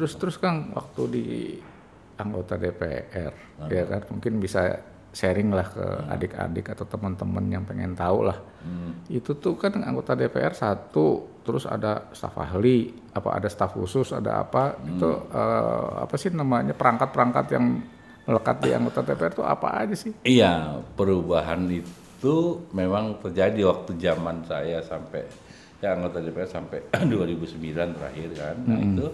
terus terus Kang waktu di anggota DPR ya kan mungkin bisa sharing lah ke adik-adik atau teman-teman yang pengen tahu lah. Itu tuh kan anggota DPR satu, terus ada staf ahli, apa ada staf khusus, ada apa itu eh, apa sih namanya perangkat-perangkat yang melekat di anggota DPR tuh apa aja sih? Iya, perubahan itu memang terjadi waktu zaman saya sampai ya anggota DPR sampai 2009 terakhir kan. Nah, itu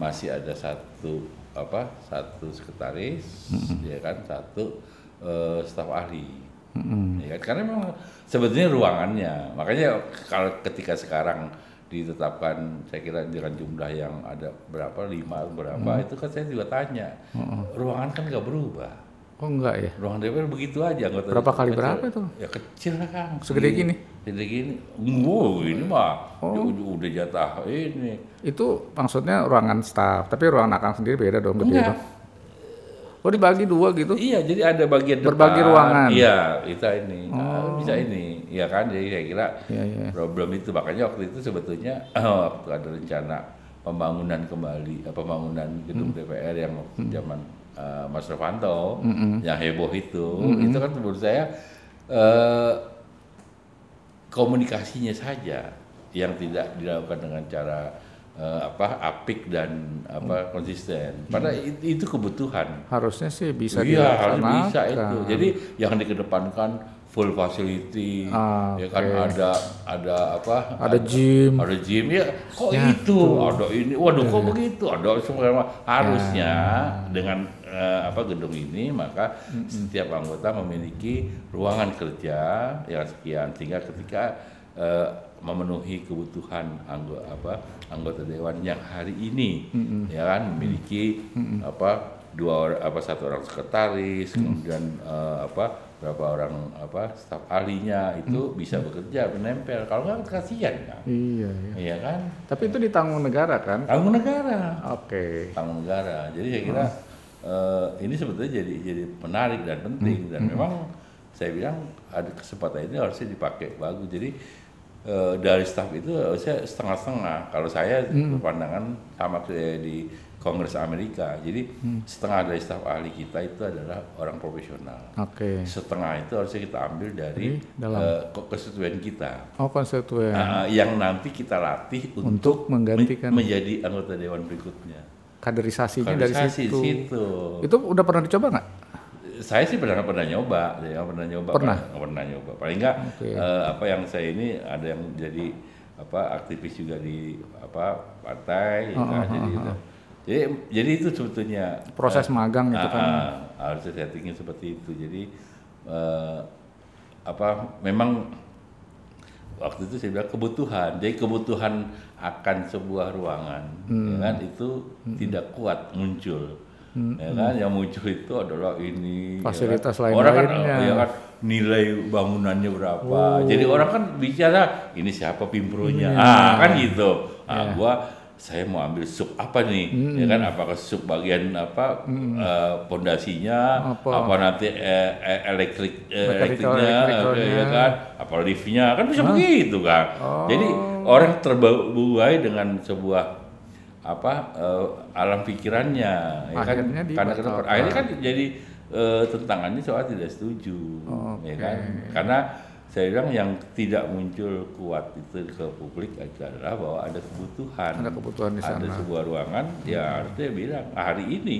masih ada satu apa? Satu sekretaris, ya kan, satu eh, staf ahli. Ya kan? Karena memang sebetulnya ruangannya. Makanya kalau ketika sekarang ditetapkan saya kira dengan jumlah yang ada berapa lima atau berapa itu kan saya juga tanya ruangan kan nggak berubah Oh enggak ya? ruangan DPR begitu aja anggota Berapa kali kecil. berapa tuh? ya kecil lah kang Segede gini? segede gini wow ini mah Oh. udah, udah jatah ini Itu maksudnya ruangan staf, tapi ruangan akang sendiri beda dong gede Enggak. dong. Oh dibagi dua gitu? iya jadi ada bagian Berbagi depan. ruangan? Oh. iya kita ini Nah, bisa ini ya kan jadi saya kira Iya iya. problem itu makanya waktu itu sebetulnya waktu ada rencana pembangunan kembali eh, pembangunan gedung DPR yang waktu zaman eh, Mas Novanto yang heboh itu itu kan menurut saya eh, komunikasinya saja yang tidak dilakukan dengan cara eh, apa apik dan apa konsisten. Padahal it- itu kebutuhan. Harusnya sih bisa iya harus bisa itu. jadi yang dikedepankan full facility Ah, ya kan oke. ada ada apa Ada gym. ada gym ya kok Ya, itu? ada ini waduh kok begitu? Ada semua harusnya Ya. dengan eh, apa gedung ini maka setiap anggota memiliki ruangan kerja yang sekian. Sehingga ketika eh, memenuhi kebutuhan anggota apa anggota dewan yang hari ini ya kan memiliki apa dua orang apa satu orang sekretaris kemudian eh, apa berapa orang apa staf ahlinya itu bisa bekerja menempel. Kalau nggak kasihan kan? Iya iya. iya kan? Tapi itu ditanggung negara kan? tanggung negara. Oke. tanggung negara. Jadi saya kira eh, ini sebetulnya jadi jadi menarik dan penting dan memang saya bilang ada kesempatan ini harusnya dipakai bagus. Jadi eh, dari staf itu harusnya setengah-setengah. Kalau saya pandangan sama kayak di Kongres Amerika. Jadi setengah dari staf ahli kita itu adalah orang profesional. Oke. setengah itu harusnya kita ambil dari dalam. ko- konstituen kita. Oh konstituen. Nah, yang nanti kita latih untuk, Untuk menggantikan. men- menjadi anggota dewan berikutnya Kaderisasinya dari Kaderisasi situ. di situ. Itu udah pernah dicoba nggak? Saya sih pernah pernah nyoba, saya pernah nyoba. Pernah? Pernah, pernah nyoba. Paling enggak Oke. eh, apa yang saya ini ada yang jadi apa aktivis juga di apa partai, ya kan? oh, jadi oh, itu. Jadi jadi itu sebetulnya Proses eh, magang itu ah, kan. ah, harusnya settingnya seperti itu. Jadi eh, apa memang waktu itu saya bilang kebutuhan. Jadi kebutuhan akan sebuah ruangan, ya kan itu tidak kuat muncul. Ya kan yang muncul itu adalah ini ya kan. Fasilitas orang kan, lain-lainnya. ya kan nilai bangunannya berapa. Jadi orang kan bicara ini siapa pimpronya. Ah kan gitu. Ah gua saya mau ambil sub apa nih? Ya kan? Apakah sub bagian apa eh, pondasinya? Apa? apa, nanti eh, eh, elektrik eh, elektriknya ya kan? Apa liftnya? Kan bisa begitu kan. Jadi orang terbuai dengan sebuah apa eh, alam pikirannya ya kan? Karena kenapa? akhirnya kan jadi eh, tentangannya soal tidak setuju ya kan? Karena saya bilang yang tidak muncul kuat itu ke publik adalah bahwa ada kebutuhan. Ada kebutuhan di ada sana. sebuah ruangan ya harusnya bilang "Ah, hari ini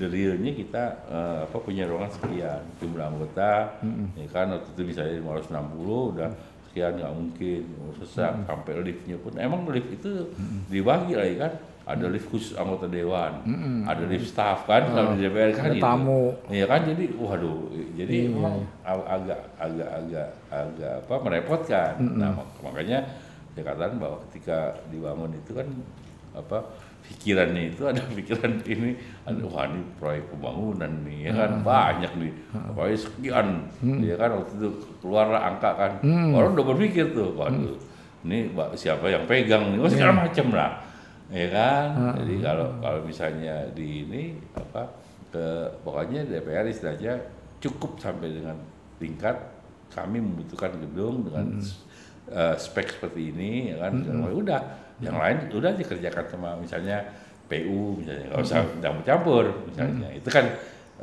the realnya kita eh, apa punya ruangan sekian jumlah anggota ya kan waktu itu misalnya 560 udah sekian nggak mungkin oh, sesak sampai liftnya pun. Emang lift itu dibagi lagi kan ada lift khusus anggota dewan. Ada lift staff kan kalau di DPR kan. Ada gitu. tamu. Iya kan? Jadi waduh jadi Iya, emang ag- agak agak agak agak apa merepotkan. Nah mak- makanya saya katakan bahwa ketika dibangun itu kan apa pikirannya itu ada pikiran ini ada wah ini proyek pembangunan nih ya kan? Banyak nih. Proyek sekian ya kan? Waktu itu keluarlah angka kan. Orang udah berpikir tuh waduh ini siapa yang pegang nih? Oh, segala macam lah ya kan? Jadi kalau kalau misalnya di ini apa ke pokoknya DPR istilahnya cukup sampai dengan tingkat kami membutuhkan gedung dengan eh, spek seperti ini ya kan? Udah. Yang lain udah dikerjakan sama misalnya PU misalnya. Nggak usah campur-campur misalnya. Itu kan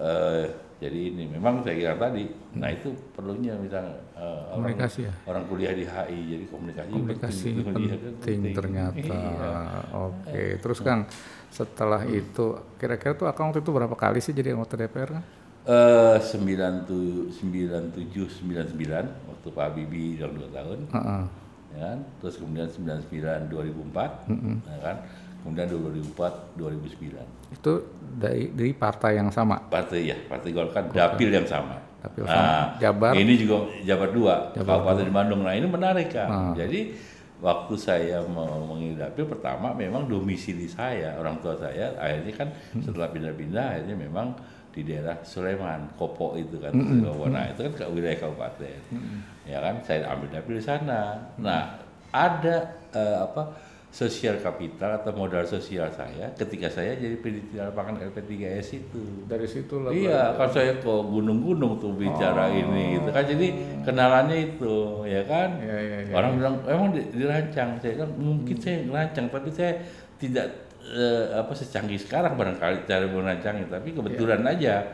eh, jadi ini memang saya kira tadi nah itu perlunya misalnya eh, orang, ya? orang kuliah di HI jadi komunikasi komunikasi penting, kan penting ternyata. Iya. Oke, terus Kang setelah itu kira-kira tuh Akang waktu itu berapa kali sih jadi anggota DPR kan? Eh, sembilan tu sembilan tujuh sembilan sembilan waktu Pak Habibie yang dua tahun Heeh. ya kan terus kemudian 99 2004 ya kan kemudian 2004 2009 Itu dari dari partai yang sama. partai ya partai Golkar. Dapil yang sama. Dapil nah sama. Jabar. ini juga Jabar dua Kabupaten Bandung. Nah ini menarik kan Ah. jadi waktu saya mengisi dapil pertama memang domisili saya orang tua saya akhirnya kan Hmm. setelah pindah-pindah akhirnya memang di daerah Sulaiman Kopo itu kan. Hmm, nah itu kan ke wilayah kabupaten. Ya kan saya ambil dapil di sana. Nah ada eh, apa sosial kapital atau modal sosial saya ketika saya jadi peneliti lapangan LP3S itu Dari situ lah. Iya, kan saya ke gunung-gunung tuh bicara ini gitu kan. Jadi kenalannya itu, ya kan. Iya, iya, iya. Orang bilang emang di- dirancang. Saya bilang mungkin saya ngerancang, tapi saya tidak eh, apa secanggih sekarang barangkali cara merancangnya, tapi kebetulan aja.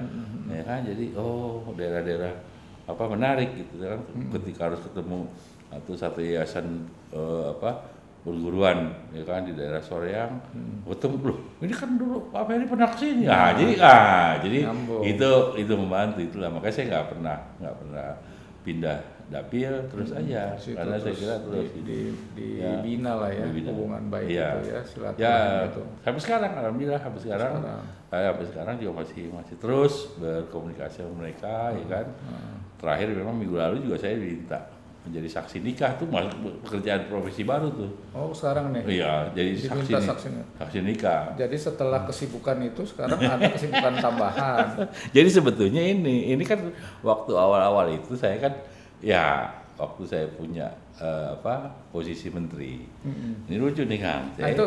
Ya kan. Jadi oh daerah-daerah apa menarik gitu kan. Ketika harus ketemu atau satu yayasan eh, apa perguruan ya kan di daerah Soreang ketemu loh ini kan dulu Pak Ferry pernah ke sini ah jadi ah jadi Nyambung. itu itu membantu itulah makanya saya nggak pernah nggak pernah pindah dapil terus aja Situ karena saya terus kira terus di, di, di Ya. bina lah ya Dibina. hubungan baik Iya. itu ya silaturahmi ya itu. sampai sekarang alhamdulillah sampai sekarang Sekarang. saya sampai sekarang juga masih masih terus berkomunikasi sama mereka ya kan terakhir memang minggu lalu juga saya diminta menjadi saksi nikah tuh masuk pekerjaan profesi baru tuh Oh sekarang nih. iya jadi saksi nih- saksi saksi nikah Jadi setelah kesibukan itu sekarang ada kesibukan tambahan. Jadi sebetulnya ini, ini kan waktu awal-awal itu saya kan, ya waktu saya punya eh, apa posisi menteri. Ini lucu nih kang. Nah itu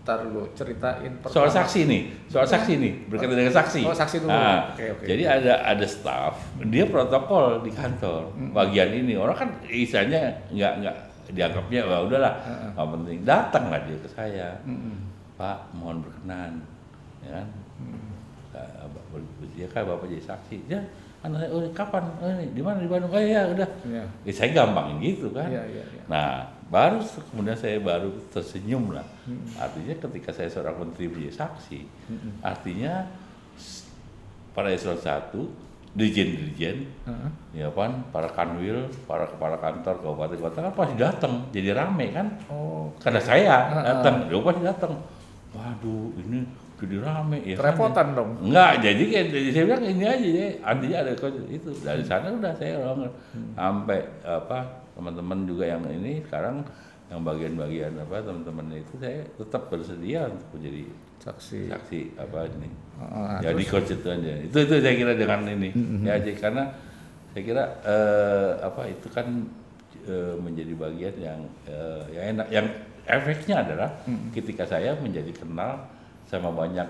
tar dulu ceritain soal pertama. saksi nih, soal saksi nih berkaitan dengan saksi. Oh, saksi dulu. Nah, Oke, oke. Jadi ada ada staff, dia protokol di kantor bagian ini. Orang kan istilahnya nggak nggak dianggapnya wah udahlah, nggak penting. Datanglah dia ke saya, Pak, mohon berkenan, ya kan? Ber- Ya kan bapak jadi saksi. Ya, anak saya, oh, kapan? Oh, ini, di mana di Bandung? Oh ya udah. Iya. Ya, saya gampangin gitu kan. Iya, iya, iya. Nah, baru kemudian saya baru tersenyum lah. Hmm. Artinya ketika saya seorang menteri menjadi saksi, artinya s- para eselon satu, dirjen-dirjen, Heeh. ya kan, para kanwil, para kepala kantor kabupaten kota kan pasti datang, jadi rame kan. Oh, Karena saya datang, dia pasti datang. Waduh, ini jadi rame ya. kan? kerepotan dong. Enggak, jadi kayak jadi saya bilang ini aja ya, artinya ada itu dari sana udah saya orang sampai apa teman-teman juga yang ini sekarang yang bagian-bagian apa teman-teman itu saya tetap bersedia untuk menjadi Saksi. saksi apa ini. Heeh, jadi konstituennya. Itu itu saya kira dengan ini. Ya jadi karena saya kira eh, apa itu kan eh, menjadi bagian yang eh, yang enak. Yang efeknya adalah ketika saya menjadi kenal sama banyak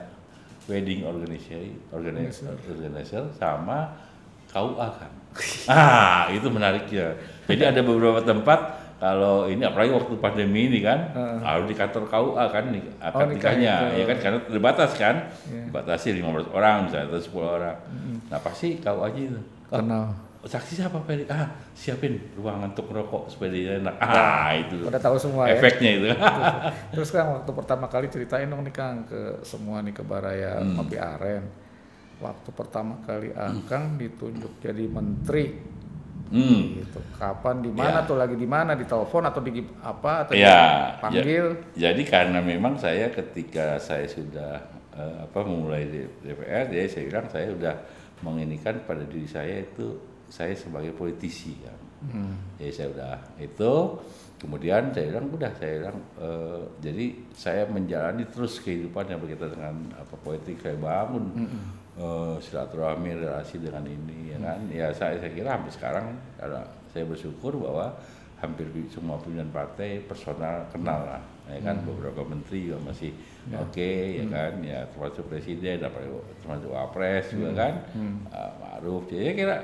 wedding organizer organizer, organizer sama KUA kan ah itu menariknya jadi ada beberapa tempat kalau ini apalagi waktu pandemi ini kan harus di kantor KUA kan nih akad Oh, nikah nikahnya ya kan karena terbatas kan? Iya. batasi 15 orang misalnya atau 10 orang. Nah pasti KUA aja itu. Oh, Kenal. saksi siapa Ferry ah siapin ruangan untuk merokok supaya dia enak. Ah itu. Udah tahu semua ya. efeknya itu. Terus kan waktu pertama kali ceritain dong nih Kang ke semua nih ke Baraya Hmm. Kopi Aren. Waktu pertama kali Akang ditunjuk jadi menteri hmm. gitu. Kapan di mana Ya. tuh lagi di mana di telepon atau di apa atau Ya, panggil? Jadi karena memang saya ketika saya sudah eh, apa memulai di DPR, jadi saya bilang saya sudah menginikan pada diri saya itu saya sebagai politisi ya. Hmm. Jadi saya udah itu, kemudian saya bilang udah saya bilang eh, jadi saya menjalani terus kehidupan yang berkaitan dengan apa politik saya bangun eh, silaturahmi relasi dengan ini ya kan. Ya saya saya kira sampai sekarang karena saya bersyukur bahwa hampir di semua pimpinan partai personal kenal lah ya kan? Beberapa menteri juga masih oke ya kan? Ya termasuk presiden apa termasuk wapres juga kan? Ah, Ma'ruf. Jadi saya kira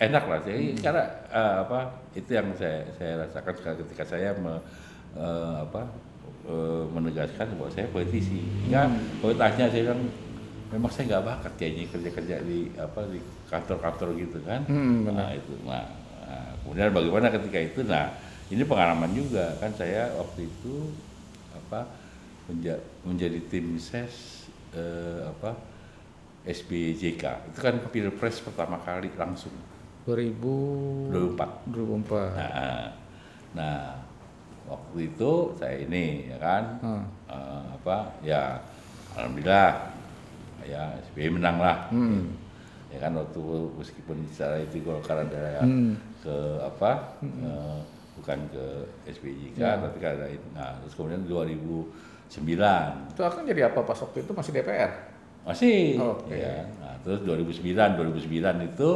enak lah. Jadi karena eh, apa itu yang saya saya rasakan ketika saya me- eh, apa eh, menegaskan bahwa saya politisi. Hingga kalau tanya saya bilang memang saya nggak bakat kayaknya kerja-kerja di apa di kantor-kantor gitu kan. Hmm, benar. nah itu. Nah, nah, kemudian bagaimana ketika itu? Nah ini pengalaman juga kan saya waktu itu apa menja- menjadi tim ses eh, apa SBJK itu kan pilpres pertama kali langsung 2000 2004. 2004. Nah, nah waktu itu saya ini ya kan Hmm. eh, apa ya alhamdulillah ya SBY menang lah Hmm. ya kan waktu meskipun secara itu Golkar ada Hmm. ke apa eh, bukan ke SBY Ya. tapi kan ada itu. nah terus kemudian 2009 Itu akan jadi apa pas waktu itu masih DPR? masih Oke. ya nah, terus 2009 2009 itu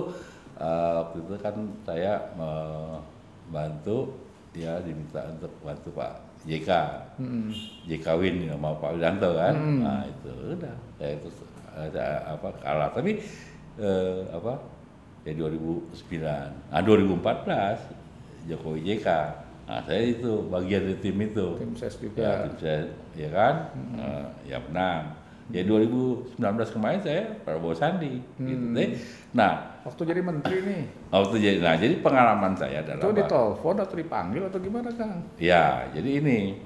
eh, waktu itu kan saya membantu ya diminta untuk bantu Pak JK Hmm. JK Win sama Pak Wiranto kan Hmm. nah itu udah saya itu apa kalah. Tapi eh, apa ya 2009 nah 2014 Jokowi JK nah saya itu bagian dari tim itu. Tim ses ya juga. tim saya ya kan? Eh, ya menang. Ya 2019 kemarin saya Prabowo Sandi. Gitu. Hmm. deh nah Waktu jadi menteri nih, waktu jadi nah jadi pengalaman saya adalah itu ditelepon atau dipanggil atau gimana Kang? Ya, jadi ini.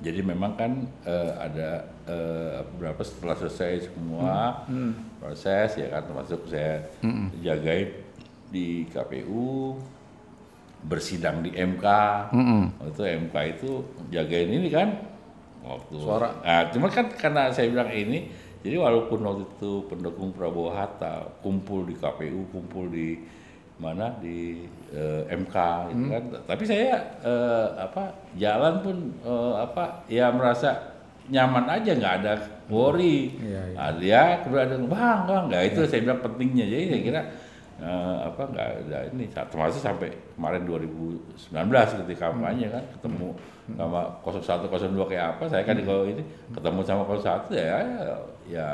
Jadi memang kan eh, ada eh, beberapa setelah selesai semua Hmm. proses ya kan termasuk saya jagain di KPU bersidang di MK. Hmm. Waktu itu MK itu jagain ini kan waktu Suara. Nah, cuma kan karena saya bilang ini jadi walaupun waktu itu pendukung Prabowo Hatta kumpul di KPU, kumpul di mana di eh, MK gitu Hmm. kan. Tapi saya eh, apa jalan pun eh, apa ya merasa nyaman aja nggak ada worry. Iya, iya. Nah, dia kemudian ada bang bang. Nggak itu saya bilang pentingnya. Jadi saya kira eh, apa nggak ada ini. Termasuk sampai kemarin 2019 ketika kampanye kan ketemu sama 01 02 kayak apa. Saya kan di kalau ini ketemu sama 01 ya ya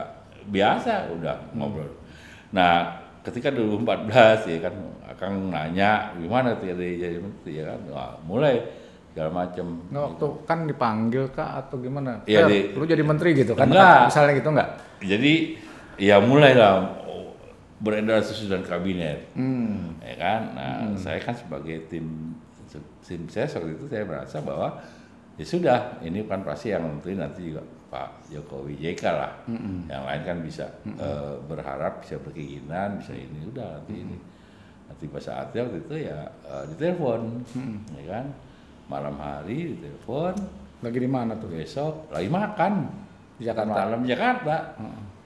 biasa udah ngobrol. Nah ketika 2014 ya kan akan nanya gimana jadi jadi menteri? Ya kan Wah, mulai segala macam. Nggak, waktu kan dipanggil kak atau gimana? Iya, di- lu jadi menteri gitu kan? Enggak. Misalnya gitu enggak? Jadi ya mulailah beredar susunan kabinet. Hmm. ya kan nah saya kan sebagai tim tim ses waktu itu saya merasa bahwa ya sudah ini kan pasti yang nentuin nanti juga Pak Jokowi JK lah yang lain kan bisa eh, berharap bisa berkeinginan bisa ini udah nanti ini nanti pas saatnya waktu itu ya eh, ditelepon ya kan malam hari ditelepon Lagi di mana tuh? besok lagi makan Di Jakarta. malam Jakarta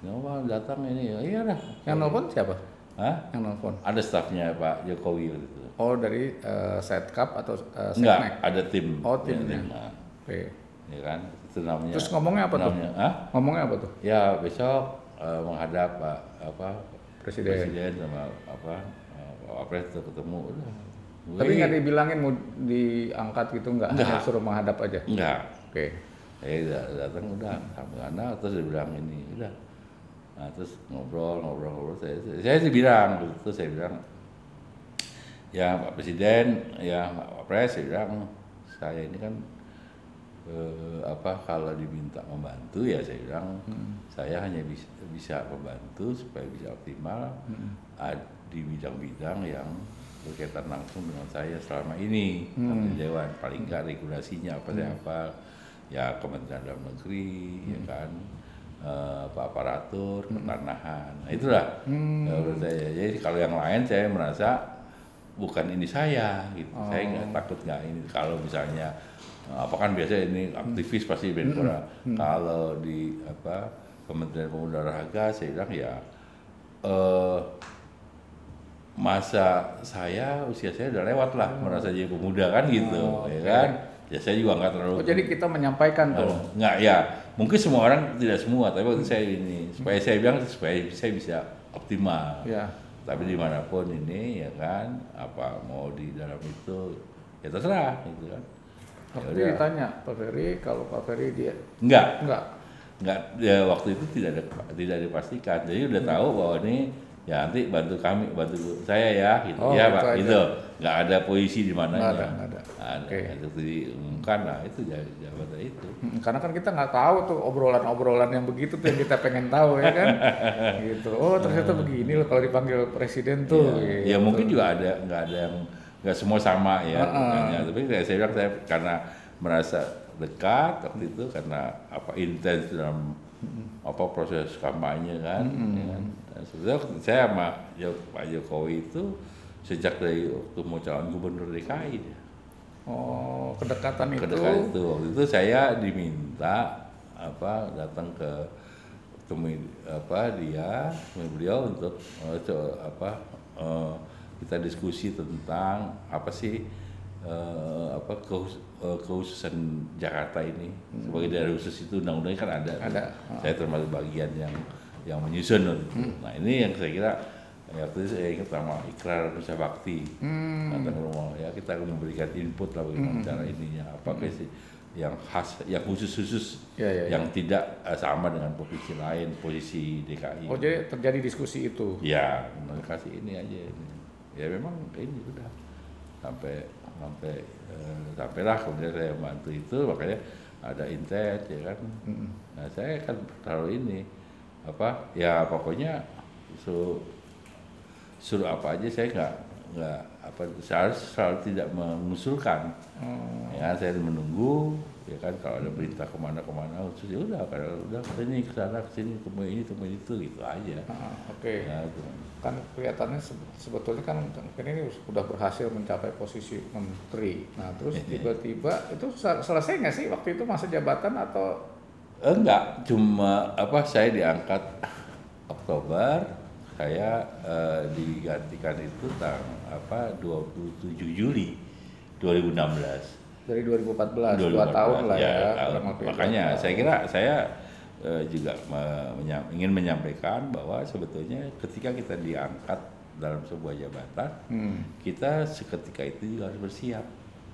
Nyoba datang ini ya iya dah Yang nelfon siapa? Hah? Yang nelfon? ada stafnya Pak Jokowi waktu itu Oh dari uh, Setcap atau uh, Enggak, Setnek? ada tim. Oh, Ya, timnya. Nah, Oke. ya kan, itu namanya. Terus ngomongnya apa tuh? namanya, Hah? Ngomongnya apa tuh? Ya besok eh, menghadap Pak apa Presiden. Presiden sama apa eh, Pak Wapres ketemu. Udah. Tapi nggak dibilangin mau diangkat gitu nggak? Nggak. Hanya suruh menghadap aja. enggak. Oke. Saya udah datang udah sama anak terus dia bilang ini udah. Nah, terus ngobrol ngobrol ngobrol saya saya sih bilang itu saya bilang ya Pak Presiden ya Pak Wapres saya bilang saya ini kan eh, apa kalau diminta membantu ya saya bilang saya hanya bisa bisa membantu supaya bisa optimal ad- di bidang-bidang yang berkaitan langsung dengan saya selama ini. Hmm. Dewan paling enggak regulasinya apa saya apa? Ya Kementerian Dalam Negeri ya kan? Eh, apa aparatur pertanahan nah itulah. Hmm. ya, menurut saya. Jadi kalau yang lain saya merasa bukan ini saya gitu. Saya nggak takut nggak ini. Kalau misalnya eh, apa kan biasa ini aktivis pasti Menpora kalau di apa Kementerian Pemuda Olahraga saya bilang ya eh masa saya usia saya udah lewat lah merasa jadi pemuda kan gitu Oh, ya kan? Ya saya juga nggak terlalu Oh jadi kita menyampaikan tuh. Anu, nggak ya. Mungkin semua orang tidak semua tapi waktu saya ini supaya saya bilang supaya saya bisa optimal. Ya. tapi di mana pun ini ya kan apa mau di dalam itu ya terserah gitu kan. Ya Waktu udah. ditanya Pak Ferry kalau Pak Ferry dia? Enggak enggak. enggak ya waktu itu tidak ada tidak dipastikan. Jadi udah tahu bahwa ini ya nanti bantu kami bantu saya ya gitu Oh, ya pak aja. gitu nggak ada posisi di mana ada, nggak ada. Oke. itu diumumkan lah itu ja- jabatan itu Hmm, Karena kan kita nggak tahu tuh obrolan-obrolan yang begitu tuh yang kita pengen tahu ya kan, gitu. Oh ternyata begini loh kalau dipanggil presiden tuh. ya, ya gitu. mungkin juga ada nggak ada yang nggak semua sama ya Heeh. bukannya. tapi kayak saya bilang saya karena merasa dekat waktu itu karena apa intens dalam apa proses kampanye kan, ya kan. Dan sebetulnya saya sama Pak Jokowi itu sejak dari waktu mau calon gubernur DKI dia. Oh kedekatan itu. Kedekatan itu waktu itu saya diminta apa datang ke temui apa dia temui beliau untuk co- apa eh, kita diskusi tentang apa sih eh, apa kehus- eh, kekhususan Jakarta ini sebagai daerah khusus itu undang-undangnya kan ada Ada. saya termasuk bagian yang yang menyusun itu. nah ini yang saya kira ya, waktu itu saya ingat sama ikrar Nusa Bakti Hmm. datang ke rumah ya kita akan memberikan input lah bagaimana cara ininya apa sih yang khas yang khusus-khusus Ya, ya, ya. yang tidak eh, sama dengan provinsi lain posisi DKI Oh jadi terjadi diskusi itu. ya kasih ini aja ini. ya memang ini sudah sampai sampai eh, sampailah kemudian saya bantu itu makanya ada intent ya kan Mm-mm. nah saya kan taruh ini apa ya pokoknya su- suruh apa aja saya nggak nggak apa saya selalu tidak mengusulkan Oh. ya saya menunggu ya kan kalau ada berita ke mana ke mana terus ya udah kalau udah ke sini ke sana ke sini temu ini temu itu gitu aja Ah, Oke. ya, gitu. Kan kelihatannya se- sebetulnya kan ini sudah berhasil mencapai posisi menteri. Nah terus Iya. tiba-tiba itu sel- selesai nggak sih waktu itu masa jabatan atau Enggak, cuma apa saya diangkat Oktober, saya eh, digantikan itu tang apa 27 Juli 2016. Dari 2014, dua 2014, tahun lah ya. tahun. lebih dua Makanya tahun. saya kira saya eh, juga me- menyam- ingin menyampaikan bahwa sebetulnya ketika kita diangkat dalam sebuah jabatan, Hmm. kita seketika itu juga harus bersiap.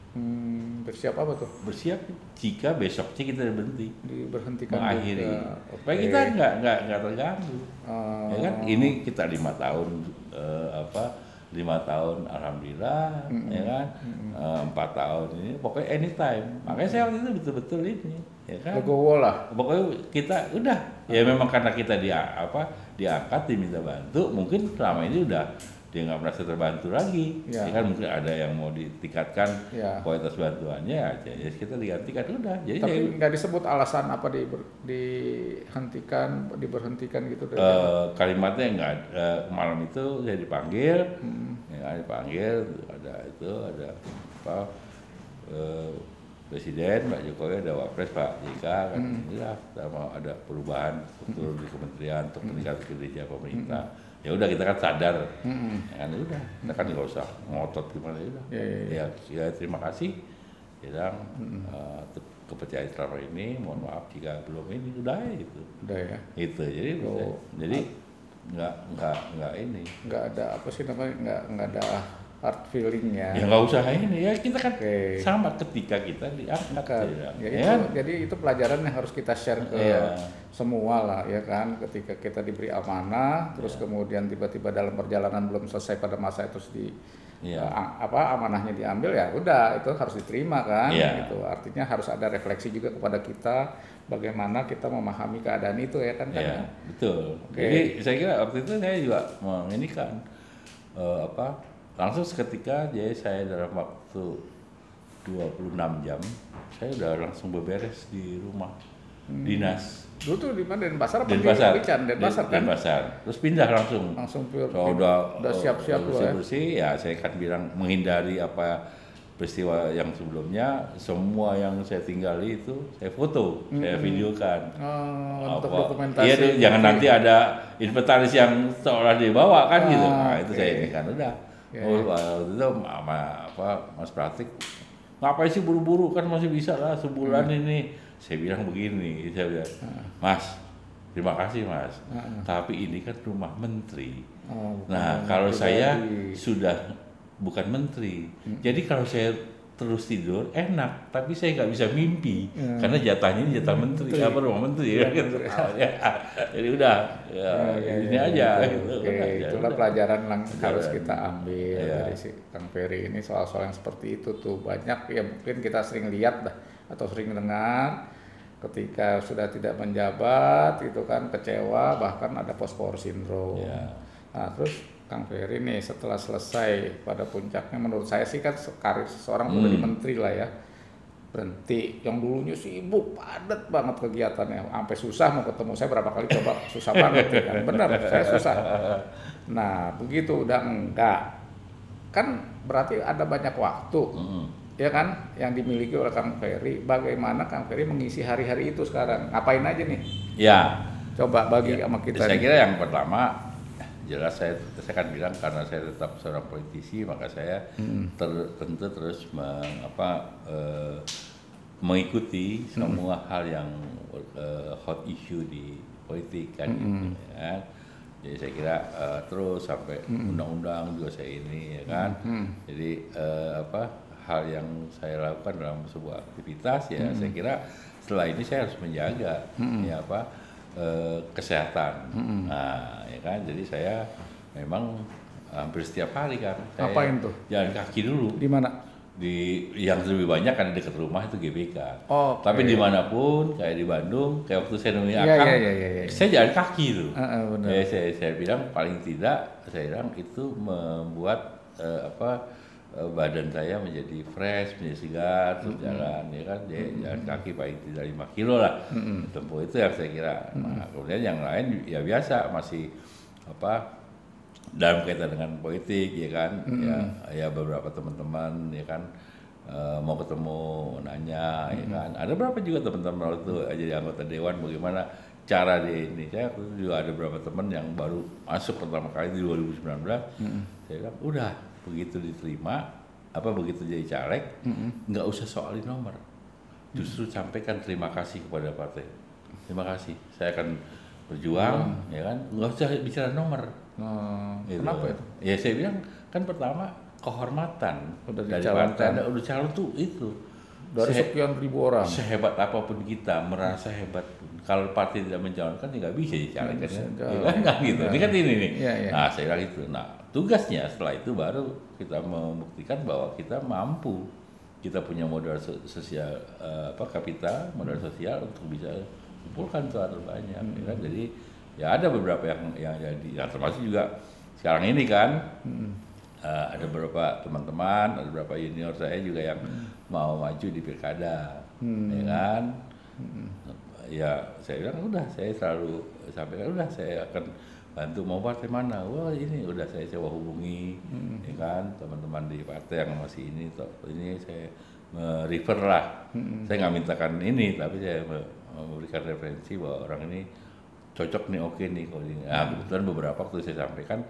Hmm, bersiap apa tuh? Bersiap jika besoknya kita berhenti. Diberhentikan mengakhiri juga. supaya Oke. kita nggak nggak nggak terganggu Oh. ya kan ini kita lima tahun eh, apa lima tahun alhamdulillah ya kan? Eh, empat tahun ini pokoknya anytime. Makanya saya waktu itu betul-betul ini ya kan? Legowo lah. pokoknya kita udah. Ya memang karena kita dia apa diangkat diminta bantu mungkin selama ini udah dia nggak merasa terbantu lagi Ya. ya kan mungkin ada yang mau ditingkatkan Ya. kualitas bantuannya aja ya kita digantikan udah jadi Tapi nggak disebut alasan apa diber- dihentikan, diberhentikan gitu. dari- Eh, kalimatnya enggak eh, malam itu saya dipanggil Hmm. ya dipanggil ada itu ada apa eh, presiden Pak Jokowi ada wapres Pak JK kan Hmm. inilah sama ada perubahan struktur di kementerian untuk meningkatkan kinerja pemerintah ya udah kita kan sadar Hmm. ya kan udah kita kan nggak usah ngotot gimana ya udah Ya, ya, ya. ya, ya terima kasih bilang eh, te- kepercayaan selama ini mohon maaf jika belum ini udah ya itu Udah ya. itu jadi Oh. jadi nggak nggak nggak ini Nggak ada apa sih namanya nggak nggak ada hard feelingnya. ya nggak usah ini ya kita kan Oke. sama ketika kita diangkat Kan. ya, Ya, ya itu, kan? jadi itu pelajaran yang harus kita share ke Iya. semua lah ya kan ketika kita diberi amanah terus Iya. kemudian tiba-tiba dalam perjalanan belum selesai pada masa itu di Iya. a- apa amanahnya diambil ya udah itu harus diterima kan Iya. gitu artinya harus ada refleksi juga kepada kita bagaimana kita memahami keadaan itu ya kan kan ya betul Oke. jadi saya kira waktu itu saya juga menginikan eh, apa langsung seketika jadi saya dalam waktu 26 jam saya udah langsung beberes di rumah. Dinas. Dulu tuh di mana? Denpasar apa di Denpasar. Denpasar kan? Denpasar. Terus pindah langsung. Langsung pure- So, udah udah siap-siap loh bersih ya? bersih ya saya kan bilang menghindari apa peristiwa yang sebelumnya. Semua yang saya tinggali itu saya foto saya videokan. Oh, untuk Apa- dokumentasi. Iya tuh, jangan nanti ada inventaris yang seolah dibawa kan gitu. Ah, nah itu saya ini kan udah Oke. oh waktu itu sama apa mas Pratik ngapain sih buru-buru kan masih bisa lah sebulan Hmm. ini saya bilang begini saya bilang mas terima kasih mas Ah. tapi ini kan rumah menteri Oh, Nah, kalau saya sudah bukan menteri. Hmm. Jadi kalau saya terus tidur enak, tapi saya nggak bisa mimpi Hmm. karena jatahnya ini jatah menteri, Menteri. apa rumah menteri ya, gitu. Ya, Jadi udah, ya, Ya, ya, ini ya, aja. ya, gitu. Oke, Udah, ya itulah udah. pelajaran yang harus kita ambil Iya. dari si Kang Ferry ini soal-soal yang seperti itu tuh banyak ya mungkin kita sering lihat dah atau sering dengar ketika sudah tidak menjabat itu kan kecewa bahkan ada post power syndrome. Iya. Nah, terus Kang Ferry nih setelah selesai pada puncaknya menurut saya sih kan karir seseorang udah di Hmm. menteri lah ya. Berhenti. Yang dulunya sibuk padat banget kegiatannya. Sampai susah mau ketemu. Saya berapa kali coba susah banget ya kan. Benar saya susah. Nah begitu. Udah enggak. Kan berarti ada banyak waktu Mm. ya kan yang dimiliki oleh Kang Ferry. Bagaimana Kang Ferry mengisi hari-hari itu sekarang? Ngapain aja nih? Ya, coba bagi Ya, sama kita Saya nih. kira yang pertama jelas saya saya kan bilang karena saya tetap seorang politisi maka saya Hmm. ter- tentu terus meng- apa, eh, mengikuti Hmm. semua hal yang eh, hot issue di politik kan Hmm. gitu, ya kan. Jadi saya kira eh, terus sampai Hmm. undang-undang juga saya ini ya kan. Jadi eh, apa hal yang saya lakukan dalam sebuah aktivitas ya saya kira setelah ini saya harus menjaga ya apa eh, kesehatan. Nah, ya kan. Jadi saya memang hampir setiap hari kan. Saya Ngapain tuh? Jalan kaki dulu. di mana Di yang lebih banyak kan dekat rumah itu GBK. Oh, Tapi di mana pun, kayak di Bandung, kayak waktu saya nemui Iya, Akang, iya, iya, iya, iya. saya jalan kaki tuh. Heeh, benar. Jadi saya, saya bilang paling tidak, saya bilang itu membuat eh, apa badan saya menjadi fresh, menjadi segar, terus jalan, ya kan, jadi jalan kaki paling tidak 5 kilo lah, tempuh itu yang saya kira. Nah, kemudian yang lain ya biasa masih apa dalam kaitan dengan politik ya kan? Ya ya beberapa teman-teman ya kan? Eh, mau ketemu nanya ya kan? Ada berapa juga teman-teman waktu itu jadi anggota dewan bagaimana cara di ini? Saya waktu itu juga ada beberapa teman yang baru masuk pertama kali di 2019 saya bilang udah begitu diterima apa begitu jadi caleg nggak usah soalin nomor. Justru sampaikan terima kasih kepada partai. Terima kasih. Saya akan berjuang ya kan? Nggak usah bicara nomor. Oh, Gitu. kenapa itu? Ya saya bilang kan pertama kehormatan Udah dari partai. Ada udah calon tuh itu. dari Se- sekian ribu orang. sehebat apa pun kita merasa hebat kalau partai tidak mencalonkan ya nggak bisa dicalonkan ya. Ya kan nggak gitu. Ini kan ini nih. Iya, iya. Nah saya bilang itu. Nah tugasnya setelah itu baru kita membuktikan bahwa kita mampu kita punya modal so- sosial eh, apa kapital modal sosial untuk bisa kumpulkan suara banyak ya Hmm. kan? jadi ya ada beberapa yang yang jadi yang termasuk juga sekarang ini kan Hmm. eh, ada beberapa teman-teman ada beberapa junior saya juga yang Hmm. mau maju di pilkada ya kan ya saya bilang udah saya selalu sampaikan udah saya akan bantu mau partai mana. Wah ini udah saya coba hubungi ya kan teman-teman di partai yang masih ini toh ini saya refer lah. Saya nggak mintakan ini tapi saya me- memberikan referensi bahwa orang ini cocok nih oke nih kalau ini. Nah, kebetulan beberapa waktu saya sampaikan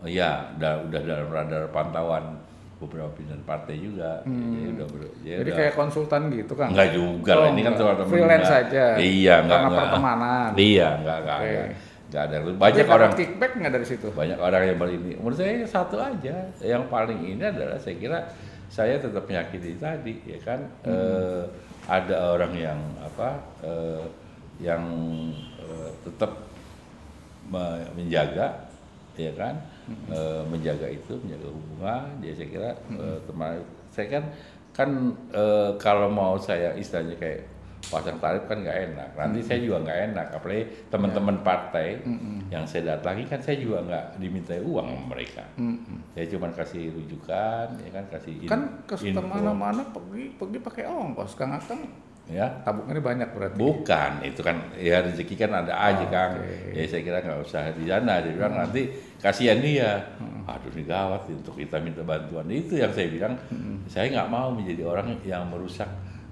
oh ya udah udah dalam radar pantauan beberapa pimpinan partai juga jadi udah ber- ya jadi udah- kayak konsultan gitu kan Enggak juga lah, Oh, ini kan enggak. soal teman freelance enggak. saja Iya, enggak karena enggak. pertemanan Iya, enggak enggak Oke. enggak. Enggak ada. Banyak orang kickback nggak dari situ banyak orang yang berini. Menurut saya satu aja. Yang paling ini adalah saya kira saya tetap meyakini tadi ya kan eh, ada orang yang apa eh, yang eh, tetap me- menjaga ya kan? Eh, menjaga itu menjaga hubungan. Jadi saya kira eh, teman saya kan kan eh, kalau mau saya istilahnya kayak pasang tarif kan nggak enak. Nanti saya juga nggak enak apalagi teman-teman partai yang saya datangi kan saya juga nggak dimintai uang sama mereka. Saya cuma kasih rujukan ya kan kasih in- kan ke mana-mana pergi pergi pakai ongkos kang akang ya tabungannya banyak berarti Bukan, itu kan ya rezeki kan ada aja Oh, Kang. oke. Hmm. Ya saya kira nggak usah di sana. Dia bilang nanti kasihan dia. Aduh ini gawat untuk kita minta bantuan. Itu yang saya bilang. Hmm. Saya nggak mau menjadi orang yang merusak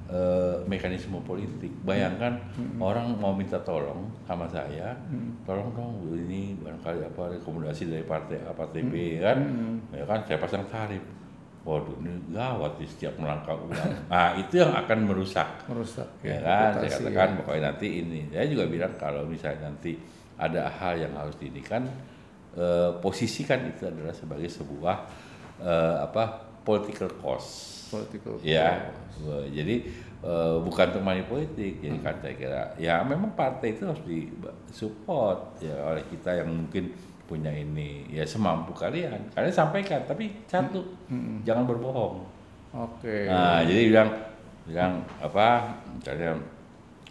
eh, mekanisme politik. Bayangkan Hmm. orang mau minta tolong sama saya, tolong dong ini barangkali apa rekomendasi dari partai A, partai B kan, Hmm. ya kan saya pasang tarif. Waduh ini gawat di setiap melangkah ulang. Nah itu yang akan merusak merusak ya kan saya katakan ya. pokoknya nanti ini saya juga bilang kalau misalnya nanti ada hal yang harus diindikan eh, posisikan itu adalah sebagai sebuah eh, apa political cost political Ya, eh, jadi eh, bukan untuk money politik. Jadi kan saya kira ya memang partai itu harus disupport ya oleh kita yang mungkin punya ini ya semampu kalian. Kalian sampaikan tapi satu jangan berbohong. oke Nah, jadi bilang bilang apa misalnya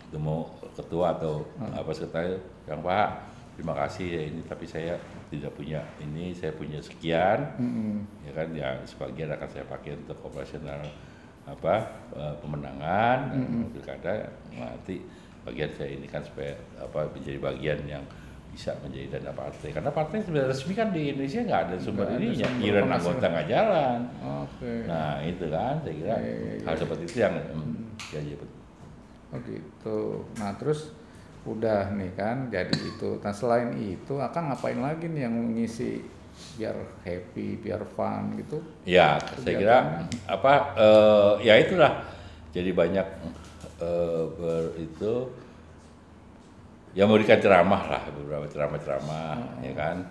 ketemu ketua atau apa sekretaris yang Pak terima kasih ya ini tapi saya tidak punya ini saya punya sekian Mm-mm. ya kan ya sebagian akan saya pakai untuk operasional apa eh, pemenangan dan pilkada nanti bagian saya ini kan supaya apa menjadi bagian yang bisa menjadi dana partai. Karena partai sebenarnya resmi kan di Indonesia nggak ada sumber ada ininya. iuran anggota nggak jalan. Oke. Nah itu kan saya kira Iya, iya, iya. hal seperti itu yang hmm, ya, ya, betul. oh gitu. Nah terus udah nih kan jadi itu. Nah selain itu akan ngapain lagi nih yang mengisi biar happy biar fun gitu? Ya, saya kira apa eh, ya itulah. Jadi banyak eh, ber, itu ya memberikan ceramah lah, beberapa ceramah-ceramah, ya kan,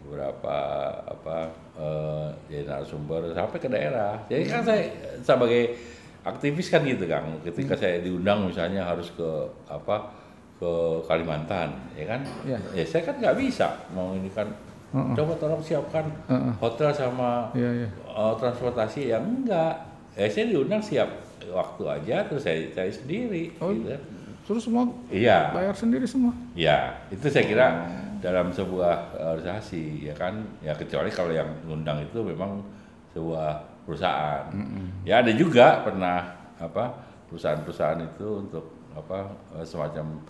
beberapa apa eh, jadi narasumber sampai ke daerah. Jadi kan saya sebagai aktivis kan gitu kang, ketika saya diundang misalnya harus ke apa ke Kalimantan, ya kan, Iya. ya saya kan nggak bisa mau ini kan. Heeh. Coba tolong siapkan Heeh. hotel sama iya iya Oh, transportasi yang enggak. Ya saya diundang siap waktu aja terus saya cari sendiri Oh. gitu. Terus semua Iya. bayar sendiri semua Ya, itu saya kira dalam sebuah organisasi ya kan. Ya kecuali kalau yang ngundang itu memang sebuah perusahaan. Ya ada juga pernah apa perusahaan-perusahaan itu untuk apa eh, semacam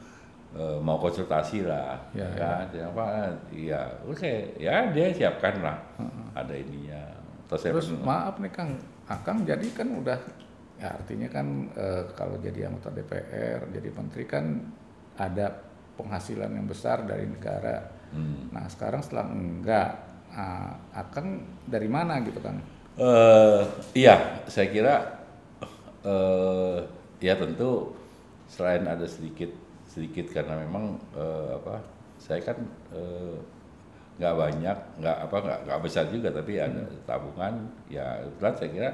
eh, mau konsultasi lah, Ya, ya, kan? Ya, apa? Iya, oke, ya dia siapkan lah, ada ininya. Terus terus pernah- maaf nih kang akang jadi kan udah ya artinya kan eh, kalau jadi anggota DPR jadi menteri kan ada penghasilan yang besar dari negara. Hmm. nah sekarang setelah enggak ah, akang dari mana gitu kan? Eh, iya, saya kira eh ya tentu selain ada sedikit sedikit karena memang eh, apa saya kan nggak banyak nggak apa nggak nggak besar juga tapi ada tabungan ya kebetulan saya kira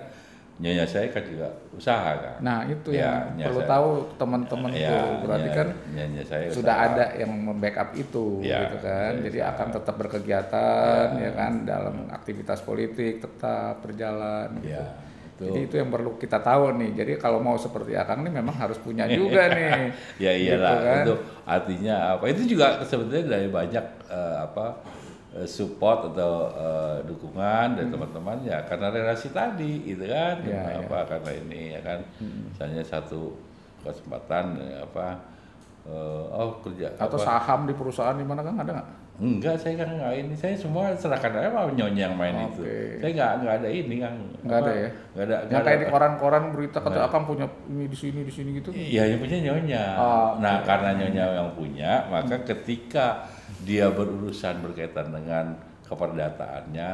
nyonya saya kan juga usaha kan nah itu Ya, yang ya, perlu saya- tahu teman-teman Ya, tuh berarti nyonya- kan nyonya saya sudah usaha. ada yang membackup itu Ya, gitu kan jadi usaha. akan tetap berkegiatan ya kan dalam aktivitas politik tetap berjalan gitu. ya itu Jadi itu yang perlu kita tahu nih. Jadi kalau mau seperti Akang nih memang harus punya juga nih. ya iyalah Gitu kan. itu artinya apa itu juga sebetulnya dari banyak eh, apa support atau eh, dukungan dari teman-teman ya karena relasi tadi gitu kan? Hmm. Ya, apa? Karena ini ya kan? Misalnya satu kesempatan eh, apa eh, oh kerja Atau apa? saham di perusahaan di mana kan ada nggak? enggak saya kan nggak ini. Saya semua serahkan aja sama nyonya yang main itu. Oke. saya nggak nggak ada ini kan Nggak ada ya? nggak ada Yang nggak kayak ada di koran-koran berita kata Akang punya ini di sini di sini gitu. Iya, yang punya nyonya. Oh, nah, karena nyonya yang punya, maka ketika dia berurusan berkaitan dengan keperdataannya,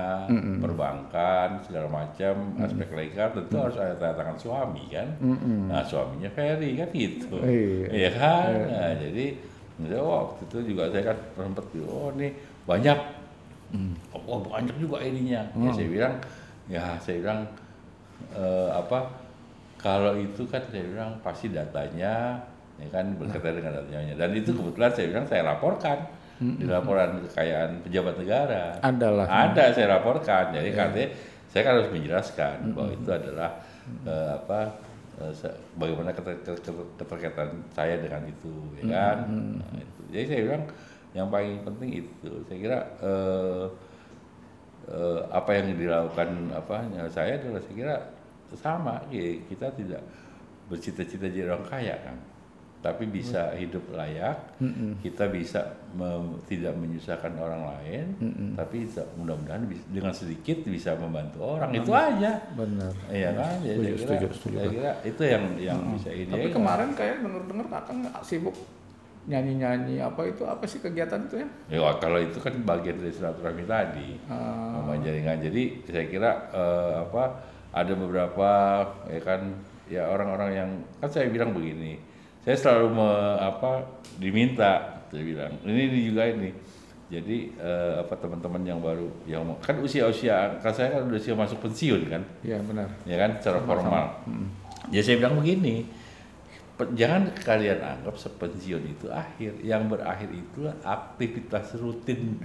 perbankan, segala macam, aspek legal tentu harus ada tanda tangan suami kan. Nah, suaminya Ferry kan gitu. Iya. Iya. Kan? Nah, jadi waktu itu juga saya kan sempat oh ini banyak. Oh banyak juga ininya. Ya saya bilang ya saya bilang eh, apa kalau itu kan saya bilang pasti datanya ya kan berkaitan dengan datanya. Dan itu kebetulan saya bilang saya laporkan di laporan kekayaan pejabat negara. Adalah. ada saya laporkan. Jadi katanya saya kan harus menjelaskan bahwa itu adalah eh, apa eh, bagaimana keter- keter- keterkaitan saya dengan itu ya kan? Nah, itu. jadi saya bilang yang paling penting itu. Saya kira eh, eh, apa yang dilakukan apa ya, saya adalah saya kira sama. Ya, kita tidak bercita-cita jadi orang kaya kan tapi bisa hidup layak kita bisa mem- tidak menyusahkan orang lain tapi bisa- mudah-mudahan dengan sedikit bisa membantu orang itu aja Benar. iya kan ya, saya Setuju, kira, setuju, setuju. saya kira itu yang yang bisa ini Tapi ya, kemarin kayak denger-denger Akang sibuk nyanyi-nyanyi apa itu apa sih kegiatan itu ya? Ya, kalau itu kan bagian dari silaturahmi tadi, Ah. sama jaringan. Jadi saya kira eh, apa ada beberapa ya kan ya orang-orang yang kan saya bilang begini, saya selalu me, apa diminta saya bilang ini, juga ini jadi eh, apa teman-teman yang baru yang mau- kan usia-usia kan saya kan udah usia masuk pensiun kan Iya benar. ya kan secara formal. Ya saya bilang begini, jangan kalian anggap sepensiun itu akhir. Yang berakhir itulah aktivitas rutin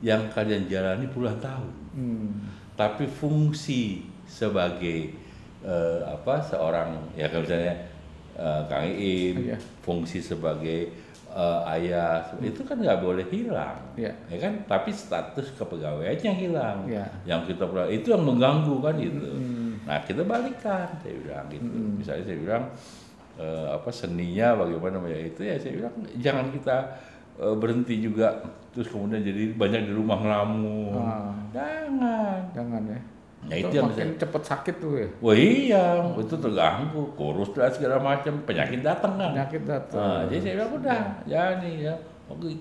yang kalian jalani puluhan tahun. Hmm. Tapi fungsi sebagai eh, apa seorang ya kalau misalnya eh, Kang Iin, Iya. fungsi sebagai eh, ayah itu kan nggak boleh hilang, Iya. ya kan? Tapi status kepegawaiannya yang hilang, Iya. yang kita itu yang mengganggu kan gitu. Nah kita balikan, saya bilang gitu. Misalnya saya bilang eh, apa seninya bagaimana ya itu ya saya bilang jangan kita eh, berhenti juga terus kemudian jadi banyak di rumah ngelamun, Ah. jangan. Jangan ya. Ya itu Itu yang makin saya, cepet sakit tuh ya. wah iya itu terganggu, kurus dan segala macam penyakit datang kan. Penyakit datang. Nah, jadi saya bilang udah, ya nih ya,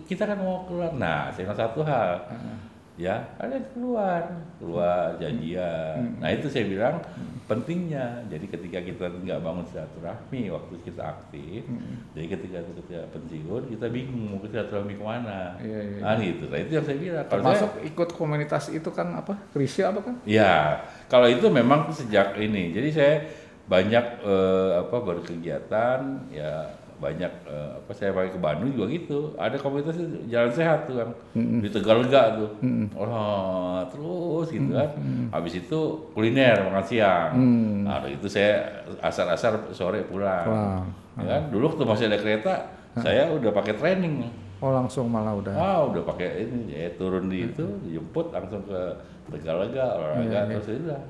kita kan mau keluar. Nah, saya bilang satu hal, ya kalian keluar, keluar janjian. Nah itu saya bilang pentingnya. Jadi ketika kita nggak bangun silaturahmi waktu kita aktif, jadi ketika ketika pensiun kita bingung mau ke silaturahmi ke mana. Iya, iya, Kan gitu. Nah itu yang saya bilang. Kalau saya- ikut komunitas itu kan apa? Krisya apa kan? Ya, kalau itu memang sejak ini. Jadi saya banyak eh, apa berkegiatan ya banyak eh, apa saya pakai ke Bandung juga gitu. Ada komunitas itu, jalan sehat tuh kan di Tegalega tuh. Oh, terus gitu kan. Habis itu kuliner makan siang. Nah, itu saya asar-asar sore pulang. Wah. Ya kan? Dulu waktu masih ada kereta, saya udah pakai training. Oh langsung malah udah. Ah, udah pakai ini ya turun di itu, dijemput langsung ke Tegalega, olahraga terus udah.